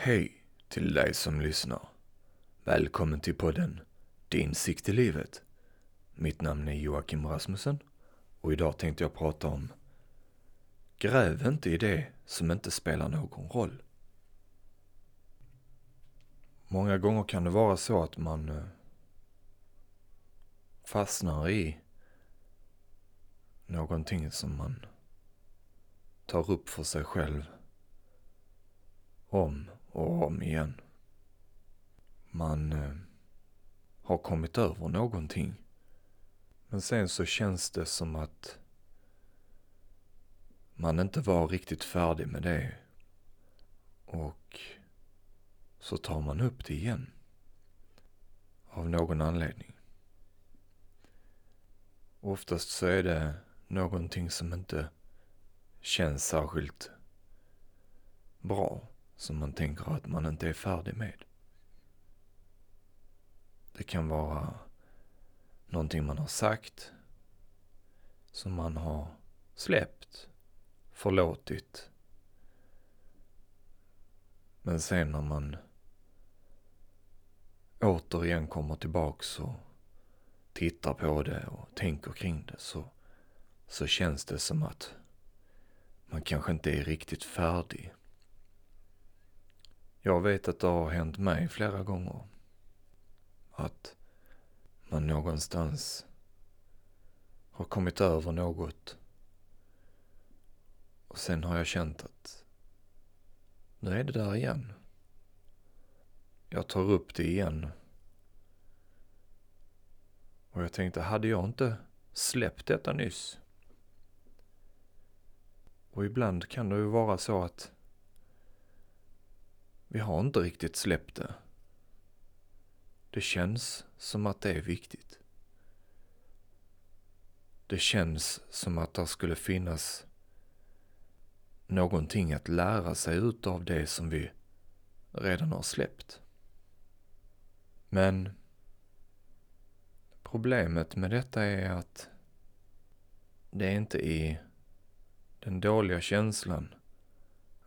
Hej till dig som lyssnar. Välkommen till podden Din sikt i livet. Mitt namn är Joakim Rasmussen och idag tänkte jag prata om Gräv inte i det som inte spelar någon roll. Många gånger kan det vara så att man eh, fastnar i någonting som man tar upp för sig själv om och om igen. Man eh, har kommit över någonting. Men sen så känns det som att man inte var riktigt färdig med det. Och så tar man upp det igen. Av någon anledning. Oftast så är det någonting som inte känns särskilt bra som man tänker att man inte är färdig med. Det kan vara någonting man har sagt som man har släppt, förlåtit. Men sen när man återigen kommer tillbaks och tittar på det och tänker kring det så, så känns det som att man kanske inte är riktigt färdig jag vet att det har hänt mig flera gånger. Att man någonstans har kommit över något. Och sen har jag känt att nu är det där igen. Jag tar upp det igen. Och jag tänkte, hade jag inte släppt detta nyss? Och ibland kan det ju vara så att vi har inte riktigt släppt det. Det känns som att det är viktigt. Det känns som att det skulle finnas någonting att lära sig utav det som vi redan har släppt. Men problemet med detta är att det är inte i den dåliga känslan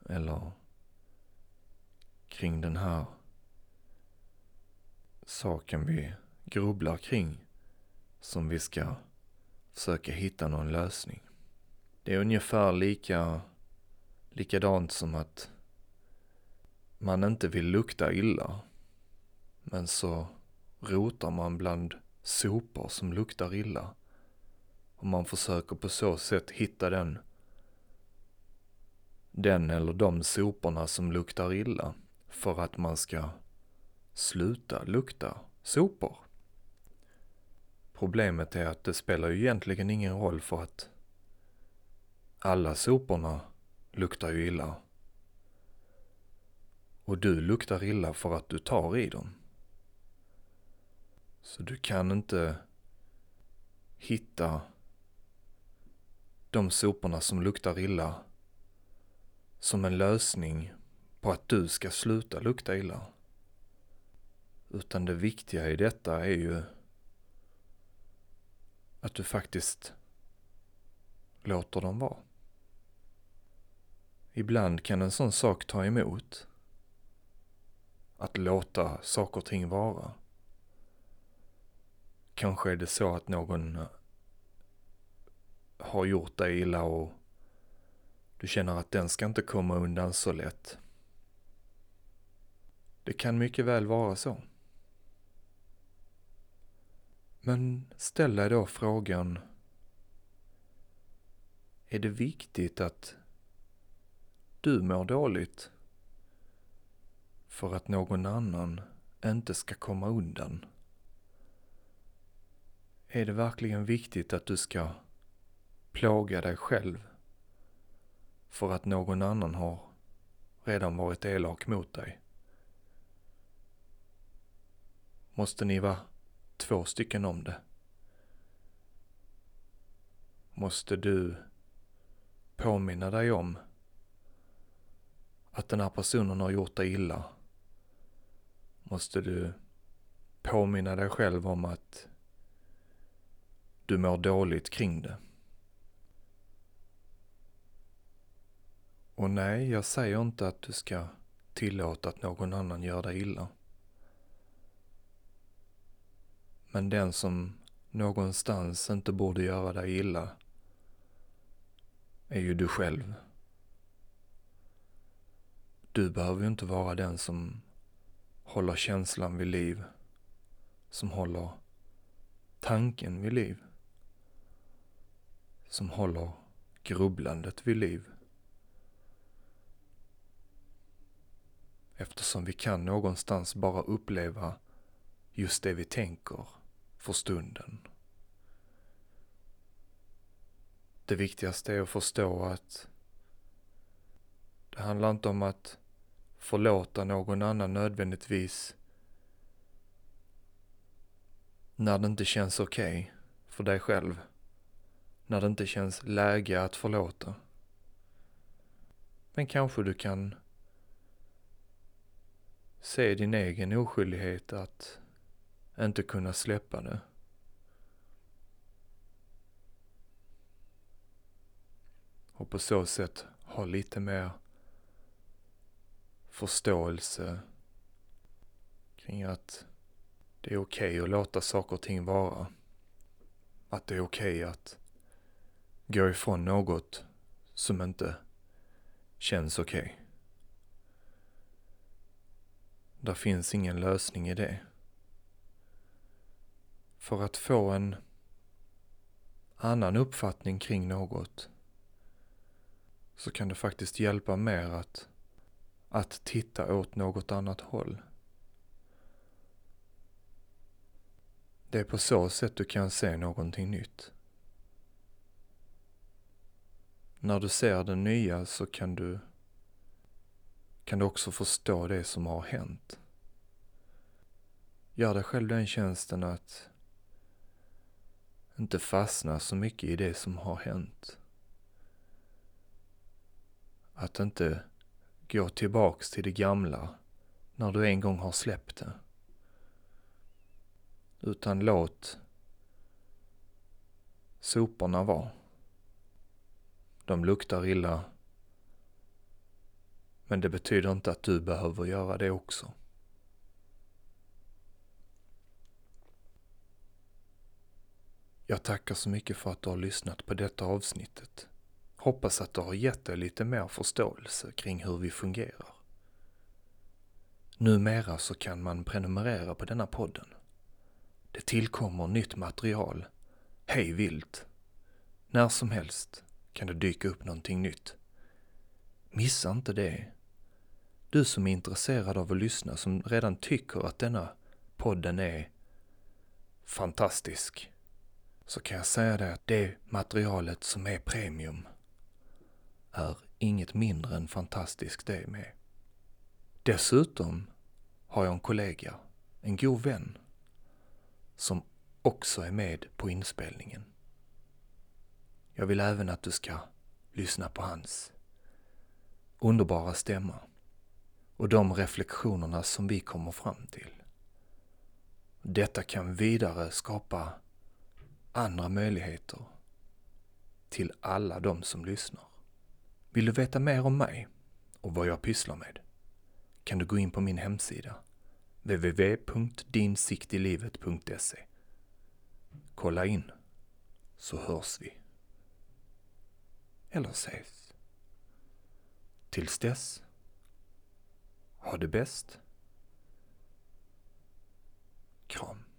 eller kring den här saken vi grubblar kring som vi ska försöka hitta någon lösning. Det är ungefär lika likadant som att man inte vill lukta illa. Men så rotar man bland sopor som luktar illa. Och man försöker på så sätt hitta den, den eller de soporna som luktar illa för att man ska sluta lukta sopor. Problemet är att det spelar ju egentligen ingen roll för att alla soporna luktar ju illa. Och du luktar illa för att du tar i dem. Så du kan inte hitta de soporna som luktar illa som en lösning på att du ska sluta lukta illa. Utan det viktiga i detta är ju att du faktiskt låter dem vara. Ibland kan en sån sak ta emot. Att låta saker och ting vara. Kanske är det så att någon har gjort dig illa och du känner att den ska inte komma undan så lätt. Det kan mycket väl vara så. Men ställ dig då frågan, är det viktigt att du mår dåligt för att någon annan inte ska komma undan? Är det verkligen viktigt att du ska plåga dig själv för att någon annan har redan varit elak mot dig? Måste ni vara två stycken om det. Måste du påminna dig om att den här personen har gjort dig illa. Måste du påminna dig själv om att du mår dåligt kring det. Och nej, jag säger inte att du ska tillåta att någon annan gör dig illa. Men den som någonstans inte borde göra dig illa är ju du själv. Du behöver ju inte vara den som håller känslan vid liv, som håller tanken vid liv, som håller grubblandet vid liv. Eftersom vi kan någonstans bara uppleva just det vi tänker för stunden. Det viktigaste är att förstå att det handlar inte om att förlåta någon annan nödvändigtvis när det inte känns okej okay för dig själv. När det inte känns läge att förlåta. Men kanske du kan se din egen oskyldighet att inte kunna släppa det. Och på så sätt ha lite mer förståelse kring att det är okej okay att låta saker och ting vara. Att det är okej okay att gå ifrån något som inte känns okej. Okay. Där finns ingen lösning i det. För att få en annan uppfattning kring något så kan det faktiskt hjälpa mer att, att titta åt något annat håll. Det är på så sätt du kan se någonting nytt. När du ser det nya så kan du, kan du också förstå det som har hänt. Gör dig själv den tjänsten att inte fastna så mycket i det som har hänt. Att inte gå tillbaks till det gamla när du en gång har släppt det. Utan låt soporna vara. De luktar illa. Men det betyder inte att du behöver göra det också. Jag tackar så mycket för att du har lyssnat på detta avsnittet. Hoppas att det har gett dig lite mer förståelse kring hur vi fungerar. Numera så kan man prenumerera på denna podden. Det tillkommer nytt material, hej vilt. När som helst kan det dyka upp någonting nytt. Missa inte det. Du som är intresserad av att lyssna, som redan tycker att denna podden är fantastisk, så kan jag säga det att det materialet som är premium är inget mindre än fantastiskt det med. Dessutom har jag en kollega, en god vän, som också är med på inspelningen. Jag vill även att du ska lyssna på hans underbara stämma och de reflektionerna som vi kommer fram till. Detta kan vidare skapa andra möjligheter till alla de som lyssnar. Vill du veta mer om mig och vad jag pysslar med kan du gå in på min hemsida www.dinsiktilivet.se Kolla in så hörs vi. Eller ses. Tills dess, ha det bäst. Kram.